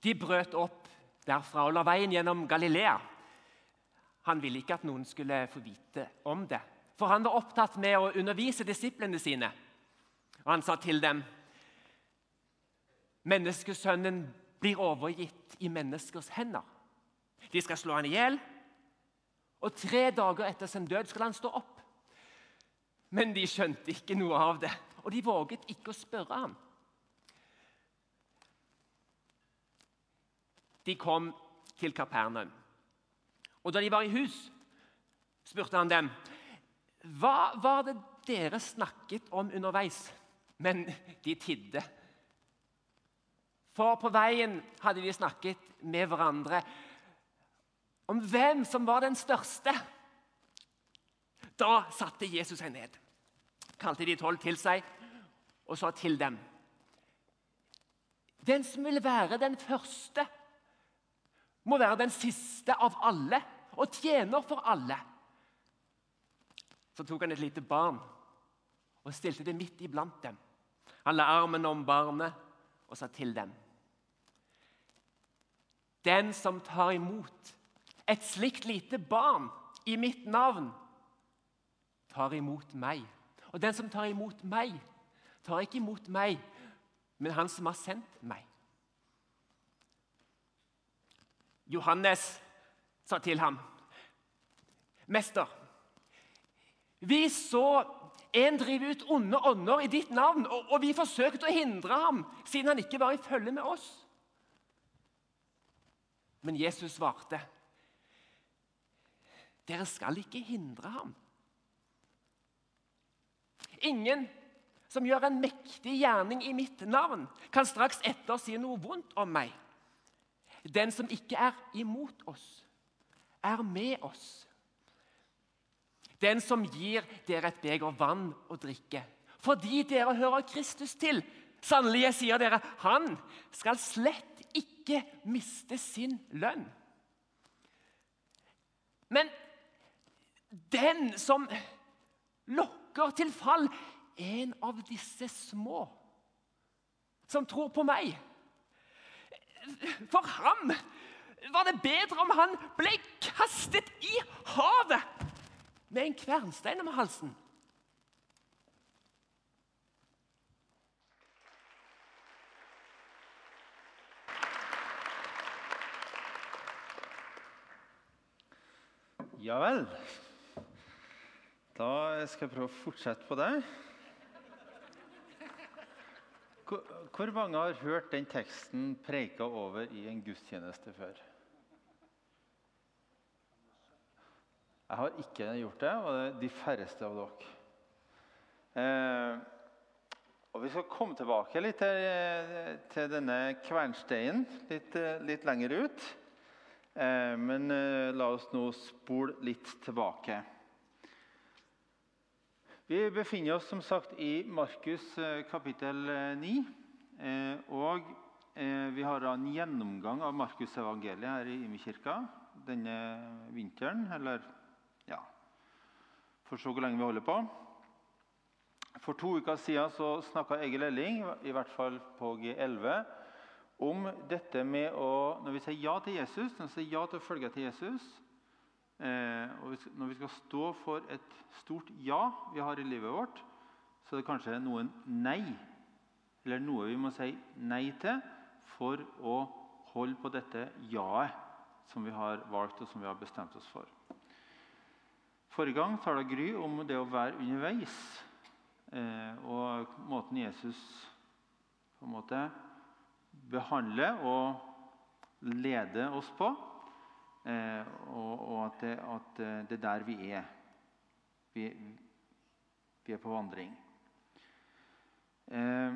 De brøt opp derfra og la veien gjennom Galilea. Han ville ikke at noen skulle få vite om det, for han var opptatt med å undervise disiplene sine. Og han sa til dem Menneskesønnen blir overgitt i menneskers hender. De skal slå han i hjel, og tre dager etter sin død skal han stå opp. Men de skjønte ikke noe av det, og de våget ikke å spørre ham. De kom til Kapernaum. Og da de var i hus, spurte han dem hva var det dere snakket om underveis. Men de tidde. For på veien hadde de snakket med hverandre om hvem som var den største. Da satte Jesus seg ned, kalte de tolv til seg og sa til dem Den som vil være den første, må være den siste av alle og tjener for alle. Så tok han et lite barn og stilte det midt iblant dem. Han la armen om barnet og sa til dem Den som tar imot et slikt lite barn i mitt navn, tar imot meg. Og den som tar imot meg, tar ikke imot meg, men han som har sendt meg. Johannes sa til ham, 'Mester, vi så en drive ut onde ånder i ditt navn, og, vi forsøkte å hindre ham, siden han ikke var i følge med oss.' Men Jesus svarte, dere skal ikke hindre ham. Ingen som gjør en mektig gjerning i mitt navn, kan straks etter si noe vondt om meg. Den som ikke er imot oss, er med oss. Den som gir dere et beger vann å drikke, fordi dere hører Kristus til. Sannelig, jeg sier dere, han skal slett ikke miste sin lønn. Men den som lokker til fall en av disse små som tror på meg For ham var det bedre om han ble kastet i havet med en kvernstein om halsen. Ja vel. Da skal jeg prøve å fortsette på det. Hvor, mange har hørt den teksten preika over i en gudstjeneste før? Jeg har ikke gjort det, og det er de færreste av dere. Eh, og Vi skal komme tilbake litt til, til denne kvernsteinen litt, litt lenger ut. Eh, men eh, la oss nå spole litt tilbake. Vi befinner oss som sagt i Markus eh, kapittel 9. Og vi har en gjennomgang av Markusevangeliet her i Imi-kirka denne vinteren. Eller ja For se hvor lenge vi holder på. For to uker siden så snakka Egil Elling, i hvert fall på G11, om dette med å Når vi sier ja til Jesus, når vi sier ja til å følge til Jesus eh, og Når vi skal stå for et stort ja vi har i livet vårt, så er det kanskje noen nei, eller noe vi må si nei til for å holde på dette ja-et som vi har valgt og som vi har bestemt oss for. Forrige gang tala Gry om det å være underveis. Eh, og måten Jesus på en måte behandler og leder oss på. Eh, og, og at, det, at, eh, det, er der vi er. Vi, vi er på vandring. Eh,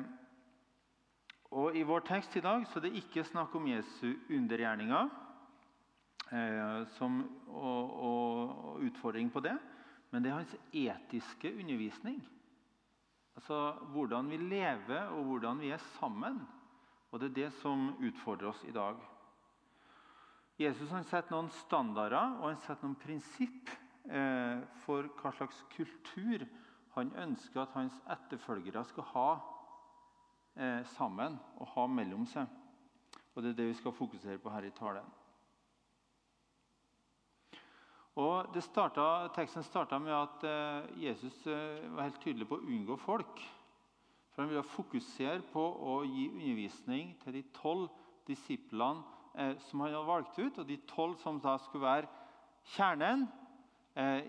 og I vår tekst i dag så er det ikke snakk om Jesu undergjerninger som, og, og, og, utfordring på det, men det er hans etiske undervisning. Altså hvordan vi lever, og hvordan vi er sammen. Og Det er det som utfordrer oss i dag. Jesus har setter noen standarder og han setter noen prinsipp eh, for hva slags kultur han ønsker at hans etterfølgere skal ha eh, sammen og ha mellom seg. Og Det er det vi skal fokusere på her i talen. Og startet, Teksten starta med at eh, Jesus eh, var helt tydelig på å unngå folk. For Han ville fokusere på å gi undervisning til de tolv disiplene som han hadde valgt ut, og de tolv som da skulle være kjernen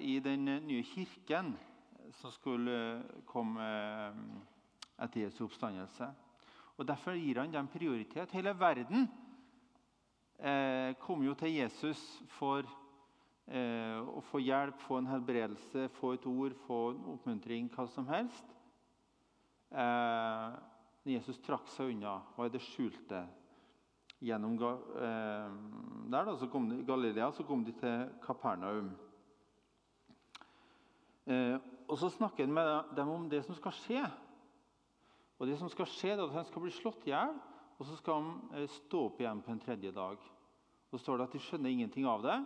i den nye kirken som skulle komme etter Jesu oppstandelse. Og Derfor gir han dem prioritet. Hele verden kom jo til Jesus for Eh, å få hjelp, få en helbredelse, få et ord, få en oppmuntring, hva som helst. Eh, Jesus trakk seg unna, var i det skjulte. Gjennom eh, der da, så kom de, Galilea så kom de til Kapernaum. Eh, og Så snakker han med dem om det som skal skje. Og det som skal skje, er at Han skal bli slått i hjel, og så skal han eh, stå opp igjen på en tredje dag. Og Så står det at de skjønner ingenting av det.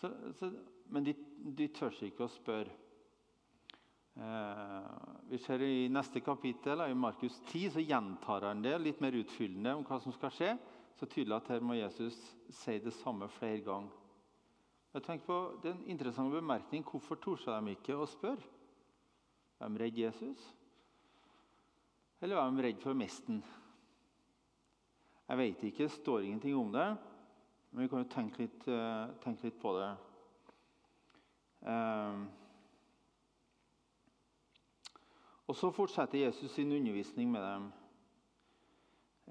Så, så, men de, de, tør ikke å spørre. Eh, vi ser I neste kapittel, i Markus 10, så gjentar han det litt mer utfyllende om hva som skal skje. Så tydelig at her må Jesus si det samme flere ganger. Jeg tenker på, Det er en interessant bemerkning. Hvorfor torde de ikke å spørre? Var de redd Jesus? Eller var de redd for mesten? Jeg vet ikke, det står ingenting om det. Men vi kan jo tenke litt, uh, tenke litt på det. Uh, og Så fortsetter Jesus sin undervisning med dem.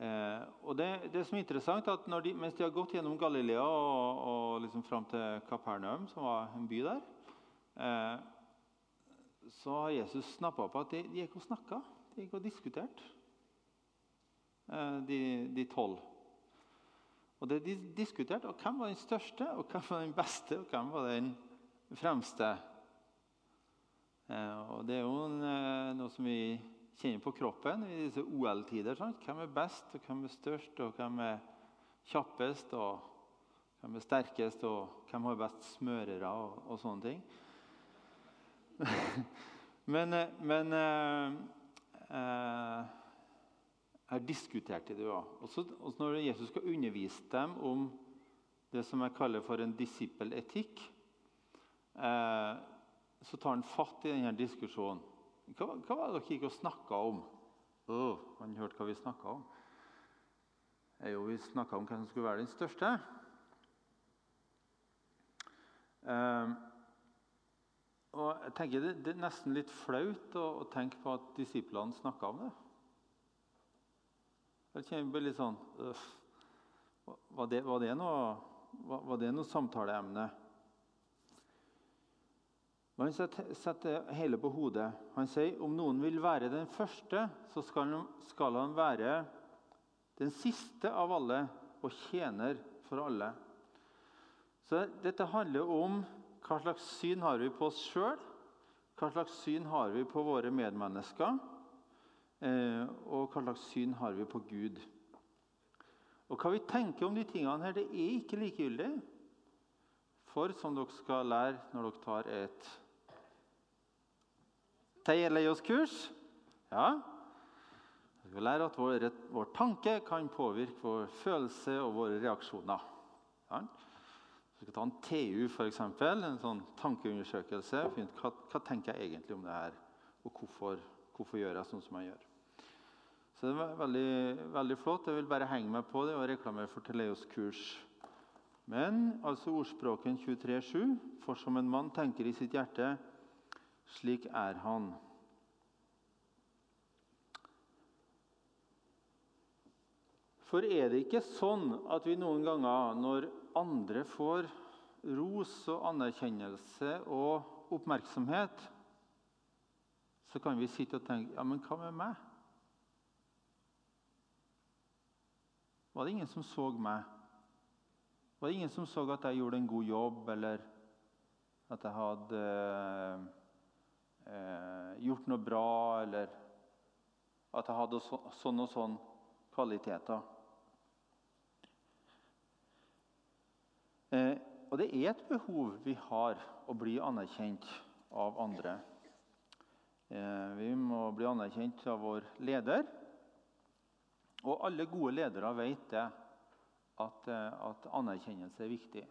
Eh, og det, det, som er interessant, er at de, Mens de har gått gjennom Galilea og, og liksom fram til Kapernaum, som var en by der, så har Jesus snappa opp at de, de gikk og snakka. De gikk og diskuterte, de tolv. Og det de diskuterte og hvem var den største, og hvem var den beste, og hvem var den fremste. Eh, og Det er jo en, eh, noe som vi kjenner på kroppen i disse OL-tider. Hvem er best, og hvem er størst, og hvem er kjappest, og hvem er sterkest, og hvem har best smørere, og, og sånne ting. men, eh, men eh, her diskuterte det. Også, også når Jesus skal undervise dem om det som jeg kaller for en disippeletikk, eh, så tar han fatt i denne diskusjonen. Hva, hva var det dere gikk og snakka om? Oh, han hørte hva vi snakka om. Er jo, vi snakka om hvem som skulle være den største. Um, og jeg tenker det, det, er nesten litt flaut å, å tenke på at disiplene snakka om det. Jeg kjenner litt sånn øh, var, det, var, det noe, var, var det noe samtaleemne? Han setter hele på hodet. Han sier om noen vil være den første, så skal han, skal han være den siste av alle og tjener for alle. Så Dette handler om hva slags syn har vi på oss sjøl, hva slags syn har vi på våre medmennesker. Eh, og hva slags syn har vi på Gud? Og Hva vi tenker om de tingene her, det er ikke likegyldig. For som dere skal lære når dere tar et Teieleios-kurs ja, Vi skal lære at vår, vår, tanke kan påvirke vår følelse og våre reaksjoner. Ja. Vi skal ta en TU, f.eks., en sånn tankeundersøkelse. Hva, hva tenker jeg egentlig om det her, og hvorfor, hvorfor gjør jeg sånn som jeg gjør? Så det var veldig, veldig flott. Jeg vil bare henge meg på det og reklamere for Teleos kurs. Men altså ordspråken 23,7.: For som en mann tenker i sitt hjerte, slik er han. For er det ikke sånn at vi noen ganger, når andre får ros og anerkjennelse og oppmerksomhet, så kan vi sitte og tenke Ja, men hva med meg? var det ingen som så meg. Var det ingen som så at jeg gjorde en god jobb, eller at jeg hadde eh, gjort noe bra, eller at jeg hadde så, sånn og sånn kvaliteter. Eh, og det er et behov vi har å bli anerkjent av andre. Eh, vi må bli anerkjent av vår leder. Og alle gode ledere vet det, at, eh, at anerkjennelse er viktig.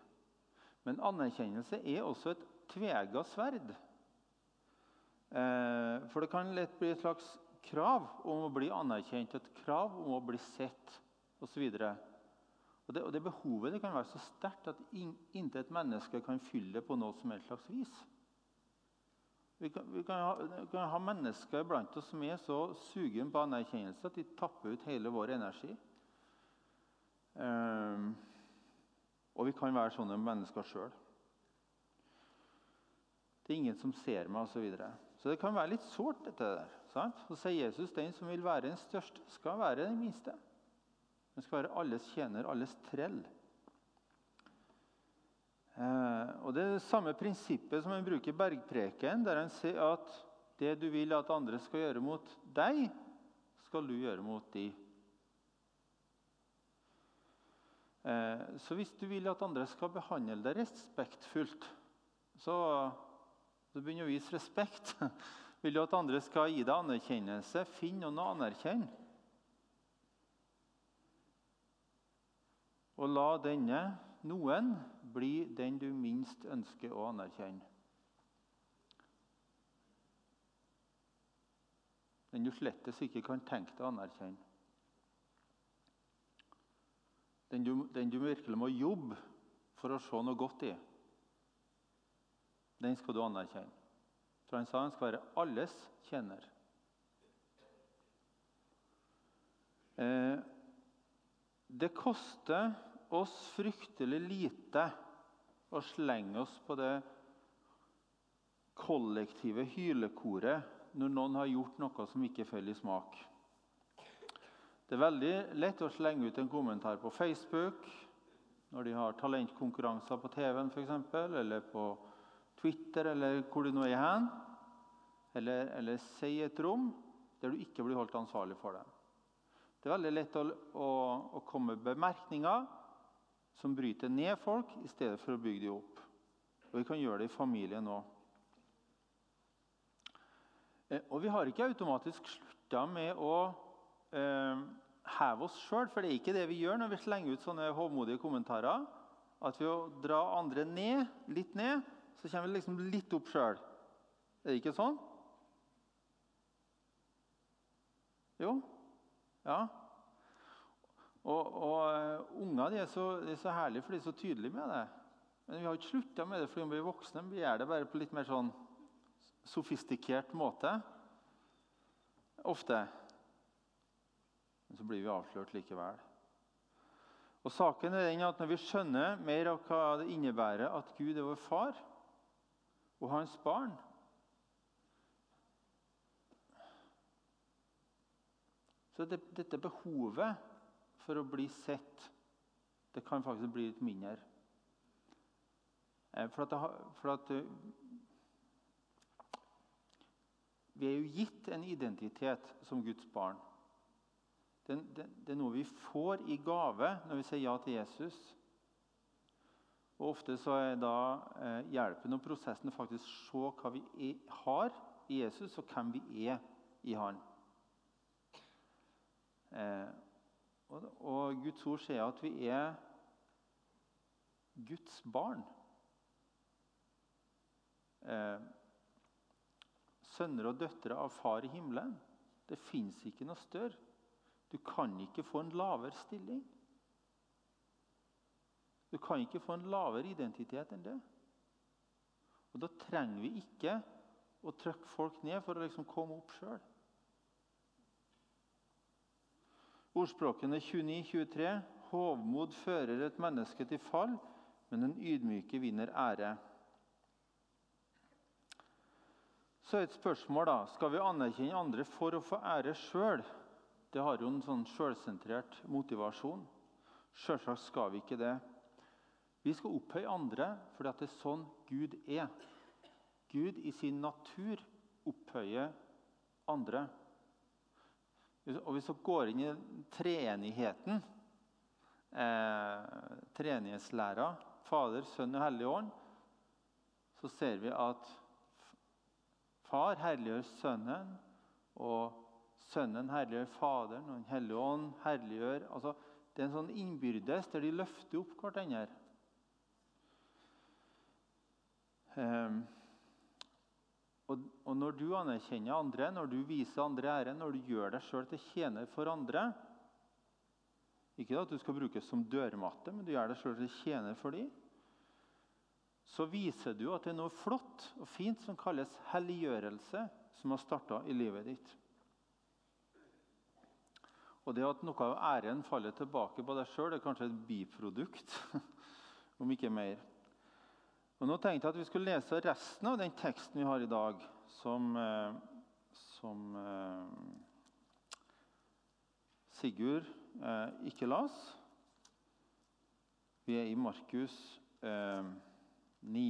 Men anerkjennelse er også et tvega sverd. Eh, for det kan lett bli et slags krav om å bli anerkjent, et krav om å bli sett osv. Og det, og det behovet det kan være så sterkt at in, intet menneske kan fylle det på noe som helst slags vis. Vi kan, vi kan, ha, kan, ha, mennesker blant oss som er så sugen på anerkjennelse at de tapper ut hele vår energi. Um, og vi kan være sånne mennesker sjøl. Det er ingen som ser meg, osv. Så, det kan være litt sårt, dette der. Sant? Så sier Jesus den som vil være den største, skal være den minste. Den skal være alles tjener, alles trell. Eh, og Det er det samme prinsippet som han bruker i bergpreken, der han sier at det du vil at andre skal gjøre mot deg, skal du gjøre mot de. Eh, så hvis du vil at andre skal behandle deg respektfullt, så, så begynner å vise respekt. Vil du at andre skal gi deg anerkjennelse, finn noen å anerkjenne. Og la denne noen bli den du minst ønsker å anerkjenne. Den du slettes ikke kan tenke deg å anerkjenne. Den du, den du virkelig må jobbe for å se noe godt i. Den skal du anerkjenne. For han sa han skal være alles tjener. Eh, det koster oss fryktelig lite å slenge oss på det kollektive hylekoret når noen har gjort noe som ikke faller i smak. Det er veldig lett å slenge ut en kommentar på Facebook når de har talentkonkurranser på TV-en f.eks., eller på Twitter eller hvor du nå er hen. Eller, eller si et rom der du ikke blir holdt ansvarlig for det. Det er veldig lett å, å, å komme med bemerkninger som bryter ned folk, i stedet for å bygge dem opp. Og Vi kan gjøre det i familien òg. Eh, og vi har ikke automatisk slutta med å eh, heve oss sjøl, for det er ikke det vi gjør når vi slenger ut sånne hovmodige kommentarer. At ved å dra andre ned, litt ned, så kommer vi liksom litt opp sjøl. Er det ikke sånn? Jo. Ja. Og, og uh, Unger er, så, er så herlige, for de er så tydelige med det. Men vi har ikke slutta med det fordi vi er voksne. Vi gjør det bare på litt mer sånn sofistikert måte. Ofte. Men så blir vi avslørt likevel. Og saken er den at Når vi skjønner mer av hva det innebærer at Gud er vår far og hans barn Så det, dette behovet for å bli sett, det kan faktisk bli litt mindre. Eh, for at, for at eh, Vi er jo gitt en identitet som Guds barn. Det, det, det, er noe vi får i gave når vi sier ja til Jesus. Og Ofte så er da eh, hjelpen og prosessen å se hva vi har i Jesus, og hvem vi er i Han. Eh, og, og, Guds ord sier at vi er Guds barn. Eh, sønner og døtre av Far i himmelen. Det fins ikke noe større. Du kan ikke få en lavere stilling. Du kan ikke få en lavere identitet enn det. Og Da trenger vi ikke å trykke folk ned for å liksom komme opp sjøl. Ordspråkene 29-23.: Hovmod fører et menneske til fall, men den ydmyke vinner ære. Så er et spørsmål da, Skal vi anerkjenne andre for å få ære sjøl? Det har jo en sånn sjølsentrert motivasjon. Sjølsagt skal vi ikke det. Vi skal opphøye andre fordi det er sånn Gud er. Gud i sin natur opphøyer andre. Og Hvis vi går inn i treenigheten, eh, treenighetslæra, Fader, Sønn og Hellig Ånd, så ser vi at Far herliggjør Sønnen, og Sønnen herliggjør Faderen, og Den hellige ånd herliggjør altså, Det er en sånn innbyrdes der de løfter opp hverandre. Um, og, og, når du anerkjenner andre, når du viser andre ære, når du gjør deg sjøl til tjener for andre Ikke at du skal brukes som dørmatte, men du gjør deg sjøl til tjener for dem. Så viser du at det er noe flott og fint som kalles helliggjørelse, som har starta i livet ditt. Og det at noe av æren faller tilbake på deg sjøl, er kanskje et biprodukt, om ikke mer. Og Nå tenkte jeg at vi skulle lese resten av den teksten vi har i dag, som, eh, som eh, Sigurd eh, ikke las. Vi er i Markus eh, 9.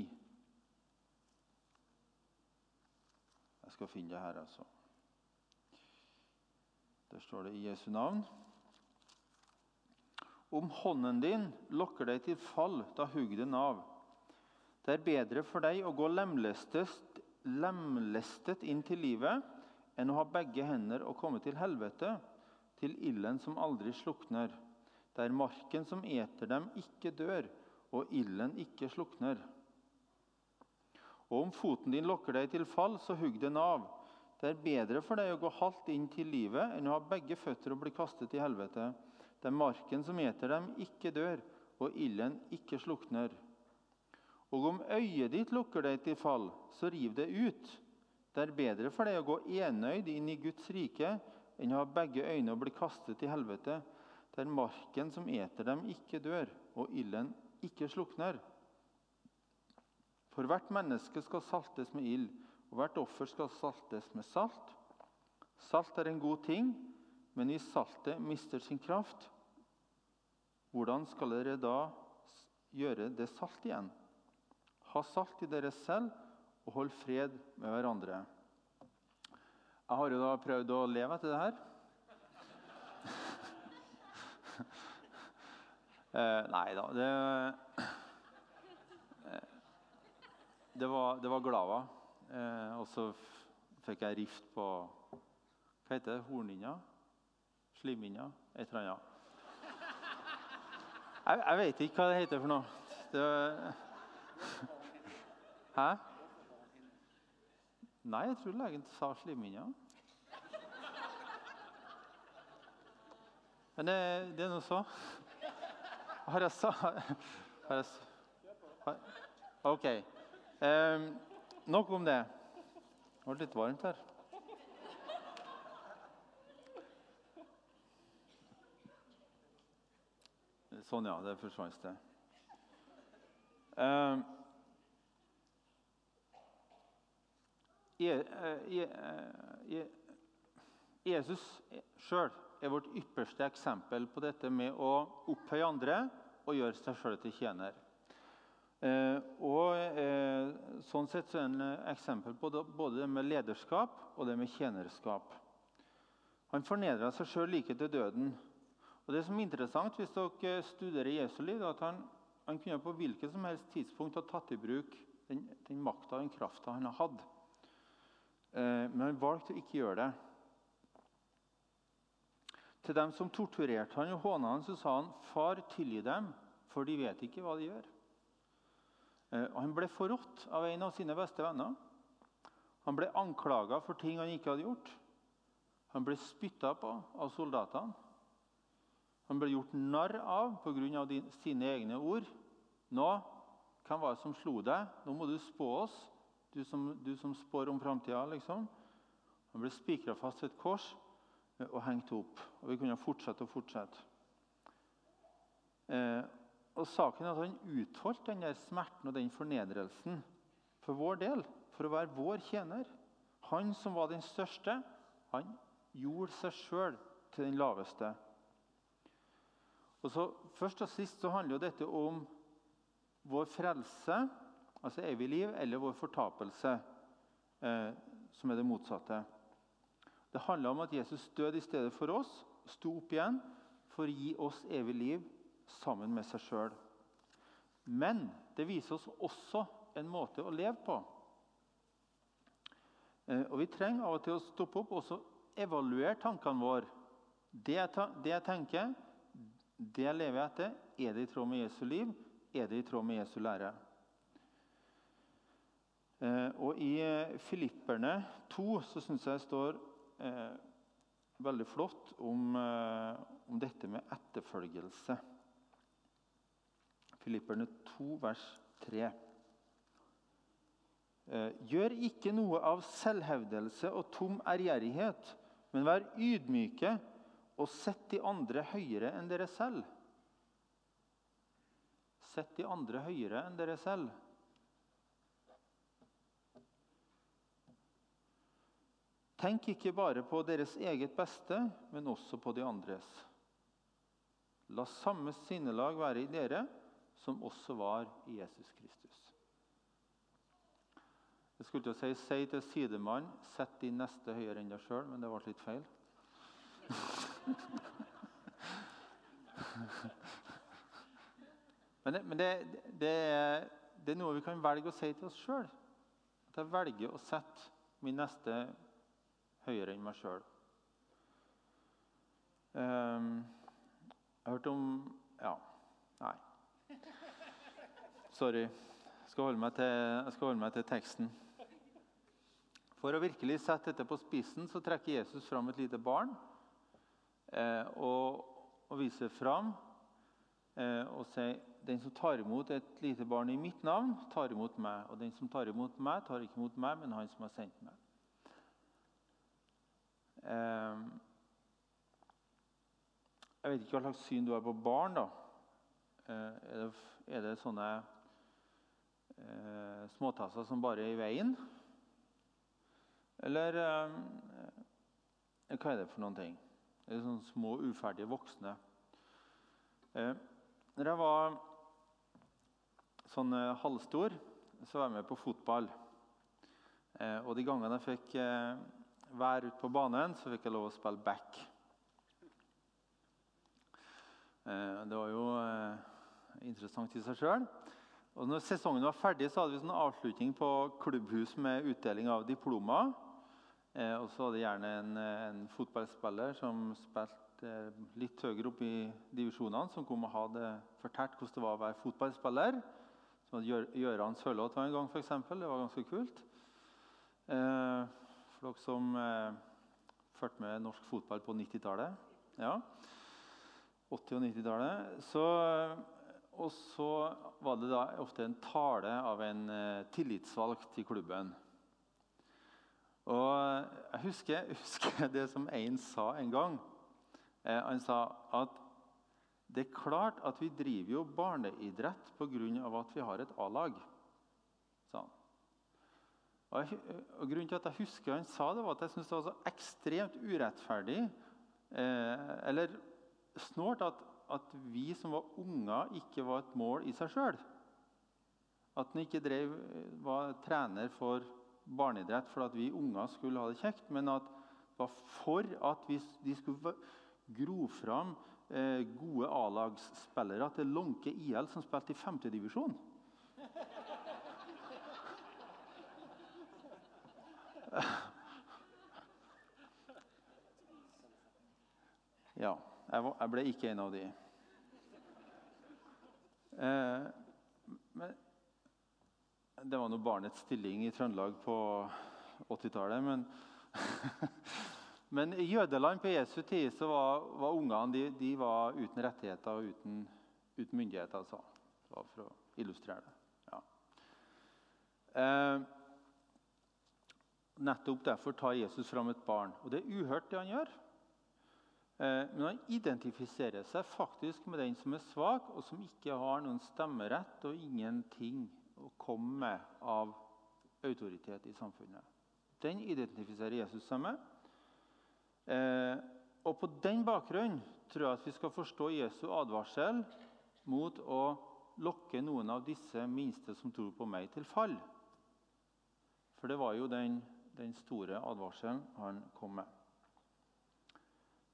Jeg skal finne det her, altså. Der står det i Jesu navn. Om hånden din lokker deg til fall, da hugg den av. Det er bedre for deg å gå lemlestet, lemlestet inn til livet enn å ha begge hender og komme til helvete, til ilden som aldri slukner, der marken som eter dem, ikke dør, og ilden ikke slukner. Og om foten din lokker deg til fall, så hugg den av. Det er bedre for deg å gå halvt inn til livet enn å ha begge føtter og bli kastet i helvete, der marken som eter dem, ikke dør, og ilden ikke slukner. Og om øyet ditt lukker deg til fall, så riv det ut. Det er bedre for deg å gå enøyd inn i Guds rike enn å ha begge øyne og bli kastet i helvete, der marken som eter dem, ikke dør, og ilden ikke slukner. For hvert menneske skal saltes med ild, og hvert offer skal saltes med salt. Salt er en god ting, men hvis saltet mister sin kraft, hvordan skal dere da gjøre det salt igjen? Ha salt i dere selv, og hold fred med hverandre. Jeg har jo da prøvd å leve etter det her. eh, nei da det, eh, det, var, det var glava. Eh, og så fikk jeg rift på Hva heter det? Hornhinna? Slimhinna? Et eller annet. Jeg, jeg vet ikke hva det heter for noe. Det, Hæ? Nei, jeg tror legen sa slimhinna. Men det, det, er nå så. Har jeg sa har jeg, har, OK. Um, nok om det. Det var litt varmt her. Sånn, ja. Det forsvant, det. Eh, Eh, eh, Jesus sjøl er vårt ypperste eksempel på dette med å opphøye andre og gjøre seg sjøl til tjener. Eh, og Sånn sett så er et eksempel på både det med lederskap og det med tjenerskap. Han fornedra seg sjøl like til døden. Og Det som er interessant hvis dere studerer Jesu liv, er at han, han kunne på hvilket som helst tidspunkt ha tatt i bruk den, den makta og den krafta han har hatt. Eh, men han valgte å ikke gjøre det. Til dem som torturerte han og håna han, så sa han, 'Far, tilgi dem, for de vet ikke hva de gjør.' Eh, og han ble forrådt av en av sine beste venner. Han ble anklaga for ting han ikke hadde gjort. Han ble spytta på av soldatene. Han ble gjort narr av pga. sine egne ord. Nå, hvem var det som slo deg? Nå må du spå oss. Du som, du som spår om framtida, liksom. Han ble spikra fast til et kors eh, og hengt opp. Og vi kunne fortsette og fortsette. Eh, og Saken er at han utholdt den der smerten og den fornedrelsen for vår del, for å være vår tjener. Han som var den største, han gjorde seg sjøl til den laveste. Og så Først og sist så handler jo dette om vår frelse altså evig liv, eller vår fortapelse, eh, som er det motsatte. Det handler om at Jesus døde i stedet for oss, sto opp igjen for å gi oss evig liv sammen med seg sjøl. Men det viser oss også en måte å leve på. Eh, og Vi trenger av og til å stoppe opp og evaluere tankene våre. Det jeg, det jeg tenker, det jeg lever etter, er det i tråd med Jesu liv? Er det i tråd med Jesu lære? Eh, og I eh, Filipperne 2 så syns jeg det står eh, veldig flott om, eh, om, dette med etterfølgelse. Filipperne 2, vers 3. Eh, gjør ikke noe av selvhevdelse og tom ærgjerrighet, men vær ydmyke og sett de andre høyere enn dere selv. Sett de andre høyere enn dere selv. Tenk ikke bare på deres eget beste, men også på de andres. La samme sinnelag være i dere som også var i Jesus Kristus. Jeg skulle til å si 'si til sidemann', 'sett din neste høyere enn deg sjøl', men det ble litt feil. men, det, men det, det, det, er, noe vi kan velge å si til oss sjøl. At jeg velger å sette min neste høyere enn meg sjøl. Ehm, jeg hørte om Ja, nei. Sorry. Jeg skal holde meg til, holde meg til teksten. For å virkelig sette dette på spissen så trekker Jesus fram et lite barn eh, og, og, viser fram eh, og sier den som tar imot et lite barn i mitt navn, tar imot meg. Og den som tar imot meg, tar ikke imot meg, men han som har sendt meg. Eh, jeg vet ikke hva slags syn du har på barn. da. Eh, er, det, er, det, sånne eh, småtasser som bare er i veien? Eller eh, hva er det for noen ting? Det er sånne små, uferdige voksne. Eh, når jeg var sånn eh, halvstor, så var jeg med på fotball. Eh, og de gangene jeg fikk eh, være ute på banen, så fikk jeg lov å spille back. Eh, det var jo eh, interessant i seg sjøl. Når sesongen var ferdig, så hadde vi sånn avslutning på klubbhus med utdeling av diplomer. Eh, og så hadde gjerne en, en, fotballspiller som spilte litt høyere opp i divisjonene, som kom og hadde fortalt hvordan det var å være fotballspiller. Som hadde Gøran Sørloth var en gang, f.eks. Det var ganske kult. For dere som eh, fulgte med norsk fotball på 90-tallet. Ja. 80- og 90-tallet. Og så var det da ofte en tale av en eh, tillitsvalgt i klubben. Og jeg husker, jeg husker, det som én sa en gang. Eh, han sa at det er klart at vi driver jo barneidrett pga. at vi har et A-lag. sa. Og, jeg, og Grunnen til at jeg husker han sa det, var at jeg syntes det var så ekstremt urettferdig eh, eller snålt at, at, vi som var unger, ikke var et mål i seg sjøl. At han ikke drev, var trener for barneidrett for at vi unger skulle ha det kjekt, men at det var for at vi, de skulle gro fram eh, gode A-lagsspillere til Lånke IL, som spilte i femtedivisjon. Ja, jeg, ble ikke en av de. Eh, men det var nå barnets stilling i Trøndelag på 80-tallet. Men, men, i Jødeland på Jesu tid så var, var ungene de, de var uten rettigheter og uten, uten myndigheter. Altså. Det var for å illustrere det. Ja. Eh, nettopp derfor tar Jesus fram et barn. Og det er uhørt, det han gjør. Eh, men han identifiserer seg faktisk med den som er svak, og som ikke har noen stemmerett og ingenting å komme med av autoritet i samfunnet. Den identifiserer Jesus seg med. Eh, og På den bakgrunn tror jeg at vi skal forstå Jesu advarsel mot å lokke noen av disse minste som tror på meg, til fall. For det var jo den, den store advarselen han kom med.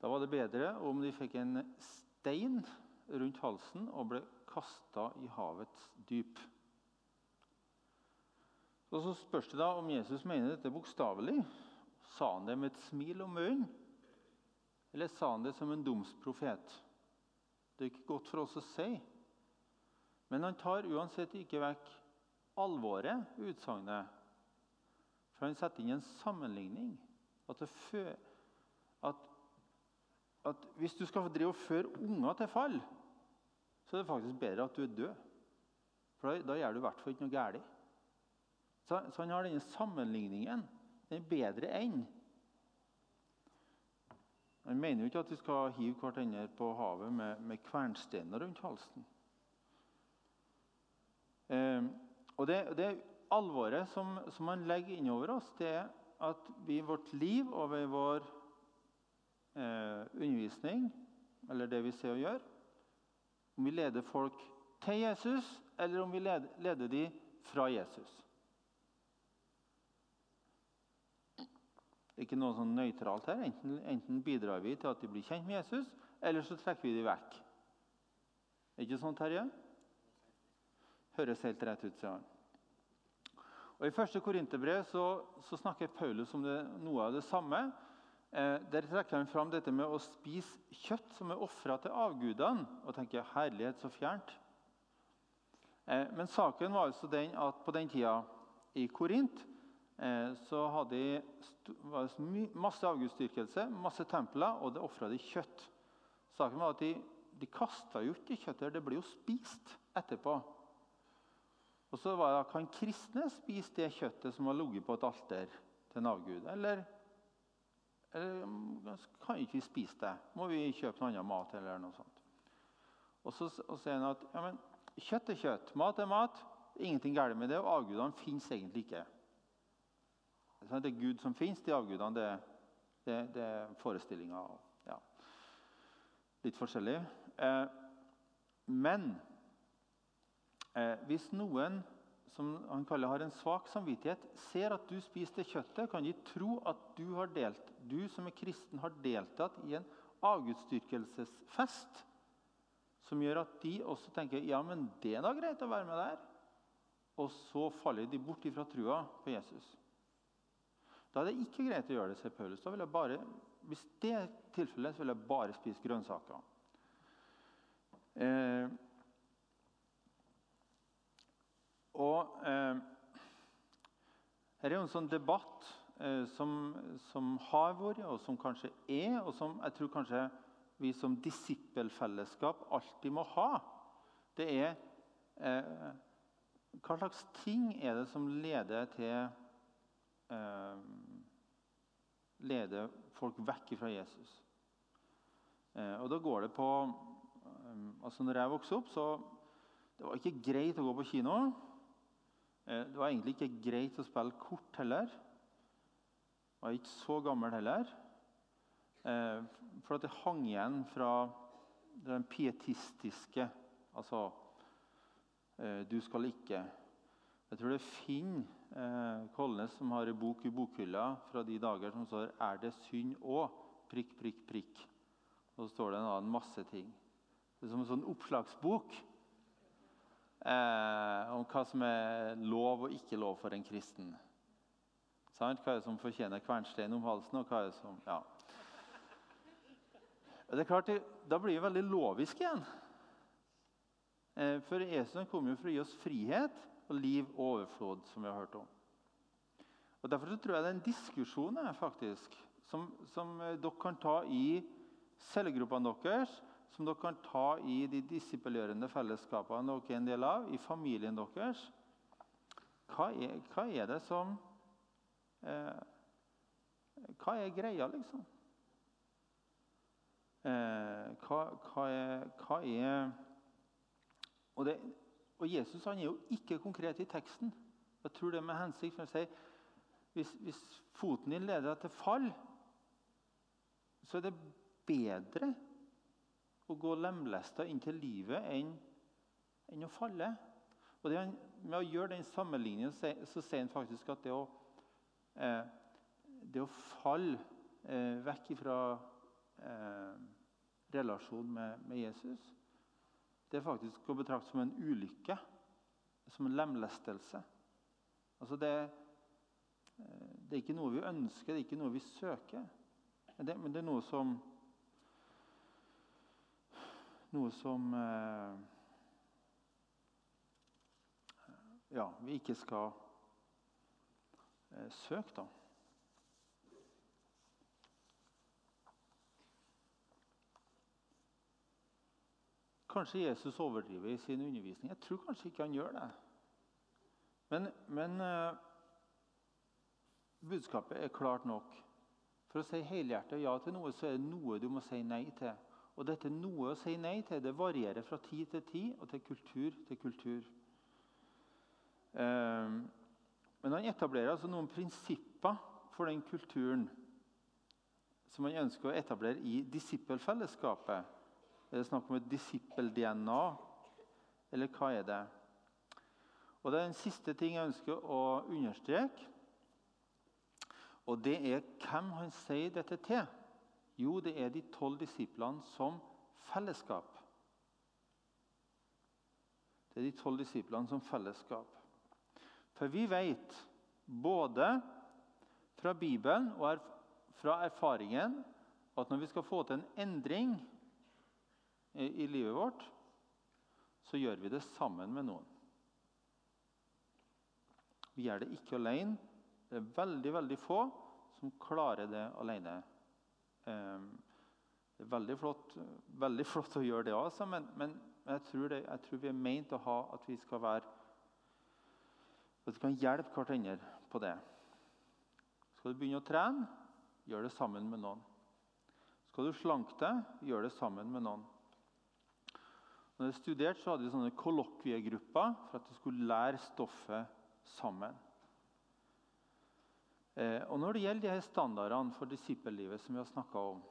Da var det bedre om de fikk en stein rundt halsen og ble kasta i havets dyp. Og Så spørs det da om Jesus mener dette bokstavelig. Sa han det med et smil om munnen? Eller sa han det som en domsprofet? Det er ikke godt for oss å si. Men han tar uansett ikke vekk alvoret i utsagnet. Han setter inn en sammenligning. At, at, at, hvis du skal drive og føre unger til fall, så er det faktisk bedre at du er død. For da, da gjør du i hvert fall ikke noe galt. Så, så, han har denne sammenligningen. Den er bedre enn. Han mener jo ikke at vi skal hive hverandre på havet med, med kvernsteiner rundt halsen. Eh, og det, det alvoret som, som han legger innover oss, det er at vi i vårt liv og ved vår eh, undervisning, eller det vi ser og gjør Om vi leder folk til Jesus, eller om vi leder, leder de fra Jesus. Det er ikke noe sånn nøytralt her. Enten, enten, bidrar vi til at de blir kjent med Jesus, eller så trekker vi de vekk. Er det ikke sånn, Terje? Høres helt rett ut, sier han. Og I første Korinterbrev så, så, snakker Paulus om det, noe av det samme. Eh, der trekker han fram dette med å spise kjøtt som er ofra til avgudene. Og tenker herlighet, så fjernt. Eh, men saken var altså den at på den tida i Korint eh, så hadde de var det masse avgudsdyrkelse, masse templer, og det ofra de kjøtt. Saken var at de, de kasta jo ikke kjøttet, det ble jo spist etterpå. Og så var det, Kan kristne spise det kjøttet som har ligget på et alter til en avgud? Eller, eller kan ikke vi spise det? Må vi kjøpe noe annet mat? eller noe sånt? Og så, sier han at ja, men Kjøtt er kjøtt, mat er mat. Ingenting galt med det, og avgudene fins egentlig ikke. Det er Gud som fins, de avgudene det, det, det er forestillinga. Ja. Litt forskjellig. Eh, men hvis noen som han kaller har en svak samvittighet, ser at du spiser det kjøttet, kan de tro at du, har delt, du som er kristen har deltatt i en avgudsdyrkelsesfest som gjør at de også tenker ja, men det er da greit å være med der. Og så faller de bort fra trua på Jesus. Da er det ikke greit å gjøre det, sier Paulus. Da vil jeg bare, hvis det er tilfellet, så vil jeg bare spise grønnsaker. Eh, og eh, Her er jo en sånn debatt eh, som, som, har vært, og som kanskje er, og som jeg tror kanskje vi som disippelfellesskap alltid må ha, det er eh, Hva slags ting er det som leder til eh, Leder folk vekk fra Jesus? Eh, og da går det på eh, altså når jeg vokste opp, så det var ikke greit å gå på kino. Eh, det var egentlig ikke greit å spille kort heller. Jeg var ikke så gammel heller. Eh, for at det hang igjen fra den pietistiske Altså eh, Du skal ikke. Jeg tror det er Finn Kolnes som har en bok i bokhylla fra de dager som står 'Er det synd òg?' prikk, prikk, prikk. Og så står det en masse ting. Det er som en sånn oppslagsbok eh, om hva som er lov og ikke lov for en kristen. Sant? Hva er det som fortjener kvernstein om halsen, og hva er det som ja. Det er klart, Da blir det veldig lovisk igjen. Eh, for Jesus kom jo for å gi oss frihet og liv og overflod, som vi har hørt om. Og Derfor tror jeg det er en diskusjon faktisk, som, som eh, dere kan ta i cellegruppene deres, som dere kan ta i de disipelgjørende fellesskapene dere er en del av, i familien deres. Hva er, hva er det som eh, Hva er greia, liksom? Eh, hva, hva, er, hva er og, det, og, Jesus han er jo ikke konkret i teksten. Jeg tror det er med hensikt. for å si, hvis, hvis foten din leder deg til fall, så er det bedre å gå lemlesta inn til livet enn, enn å falle. Og det, Med å gjøre den sammenligningen så, så sier han faktisk at det å, eh, det å falle eh, vekk fra eh, relasjonen med, med, Jesus. Det er faktisk å betrakte som en ulykke, som en lemlestelse. Altså det, eh, det er ikke noe vi ønsker, det er ikke noe vi søker. Men det, men det er noe som Noe som eh, ja, vi ikke skal eh, søke, da. Kanskje Jesus overdriver i sin undervisning. Jeg tror kanskje ikke han gjør det. Men, men uh, budskapet er klart nok. For å si helhjertet ja til noe, så er det noe du må si nei til. Og dette noe å si nei til det varierer fra tid til tid og til kultur til kultur. Uh, men han etablerer altså noen prinsipper for den kulturen som han ønsker å etablere i disippelfellesskapet. Er det snakk om et disippel-DNA, eller hva er det? Og Det er en siste ting jeg ønsker å understreke. Og det er hvem han sier dette til. Jo, det er de tolv disiplene som fellesskap. Det er de tolv disiplene som fellesskap. For vi vet både fra Bibelen og fra erfaringen at når vi skal få til en endring i livet vårt, så gjør vi det sammen med noen. Vi gjør det ikke alene. Det er veldig veldig få som klarer det alene. Ehm, det er veldig flott, veldig flott å gjøre det, altså, men, men jeg, tror det, jeg, tror vi er meint å ha at vi skal være at vi kan hjelpe hverandre på det. Skal du begynne å trene, gjør det sammen med noen. Skal du slanke deg, gjør det sammen med noen. Når jeg studerte, så hadde vi sånne kollokviegrupper for at du skulle lære stoffet sammen. Eh, og Når det gjelder de her standardene for disippellivet, som vi har snakka om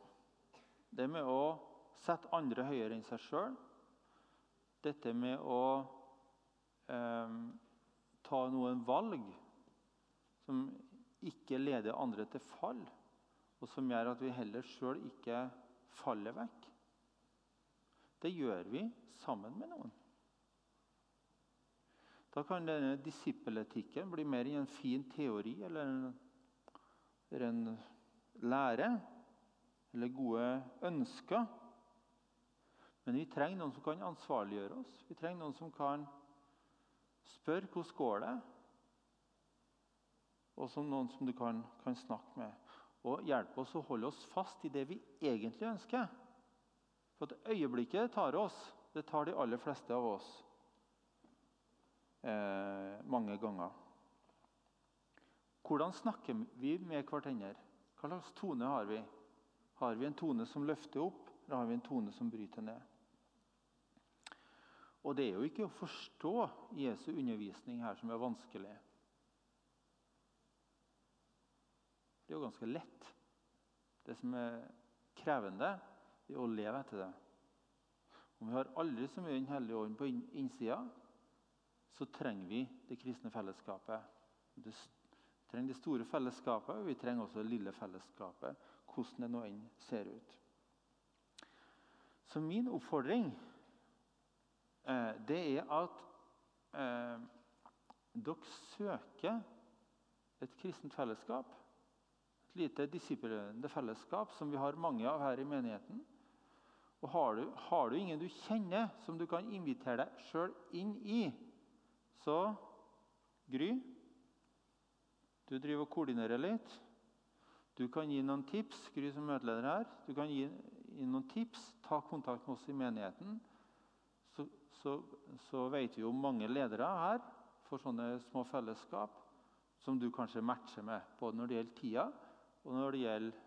Det med å sette andre høyere enn seg sjøl, dette med å eh, ta noen valg som ikke leder andre til fall, og som gjør at vi heller sjøl ikke faller vekk det gjør vi sammen med noen. Da kan denne disippeletikken bli mer i en fin teori eller en, en lære eller gode ønsker. Men vi trenger noen som kan ansvarliggjøre oss. Vi trenger noen som kan spørre hvordan går det og som noen som du kan, kan snakke med. Og hjelpe oss å holde oss fast i det vi egentlig ønsker. For at øyeblikket tar oss. Det tar de aller fleste av oss eh, mange ganger. Hvordan snakker vi med hverandre? Hva slags tone har vi? Har vi en tone som løfter opp, eller har vi en tone som bryter ned? Og Det er jo ikke å forstå Jesu undervisning her som er vanskelig. Det er jo ganske lett. Det som er krevende, det er å leve etter det. Om vi har aldri så mye Den hellige ånd på innsida, så trenger vi det kristne fellesskapet. Vi trenger det store fellesskapet, og vi trenger også det lille fellesskapet. Hvordan det nå enn ser ut. Så min oppfordring eh, det er at eh, dere søker et kristent fellesskap. Et lite disippelgjørende fellesskap som vi har mange av her i menigheten. Og har du, har du, ingen du kjenner, som du kan invitere deg sjøl inn i, så Gry, du driver og koordinerer litt. Du kan gi noen tips. Gry som møteleder her, du kan gi, gi noen tips. Ta kontakt med oss i menigheten. Så, så, så vet vi jo mange ledere her for sånne små fellesskap som du kanskje matcher med, både når det gjelder tida og når det gjelder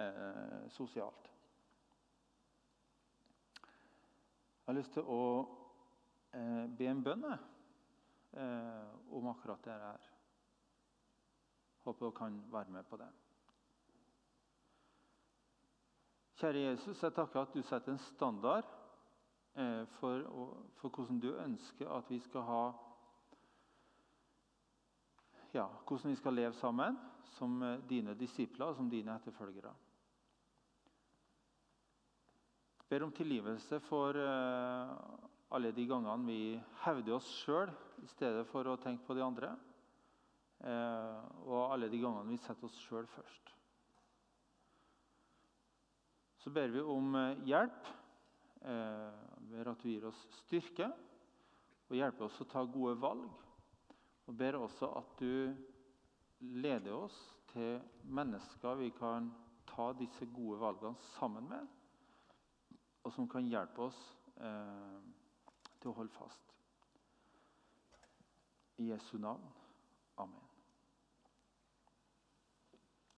eh, sosialt. Jeg har lyst til å eh, be en bønn eh, om akkurat det her. Håper dere kan være med på det. Kjære Jesus, jeg takker at du setter en standard eh, for, for, hvordan du ønsker at vi skal ha ja, Hvordan vi skal leve sammen som eh, dine disipler og som dine etterfølgere ber om tilgivelse for uh, alle de gangene vi hevder oss sjøl i stedet for å tenke på de andre. Eh, og alle de gangene vi setter oss sjøl først. Så ber vi om eh, hjelp. Eh, ber at du gir oss styrke og hjelper oss å ta gode valg. Og ber også at du leder oss til mennesker vi kan ta disse gode valgene sammen med, og som kan hjelpe oss til å holde fast. I Jesu navn.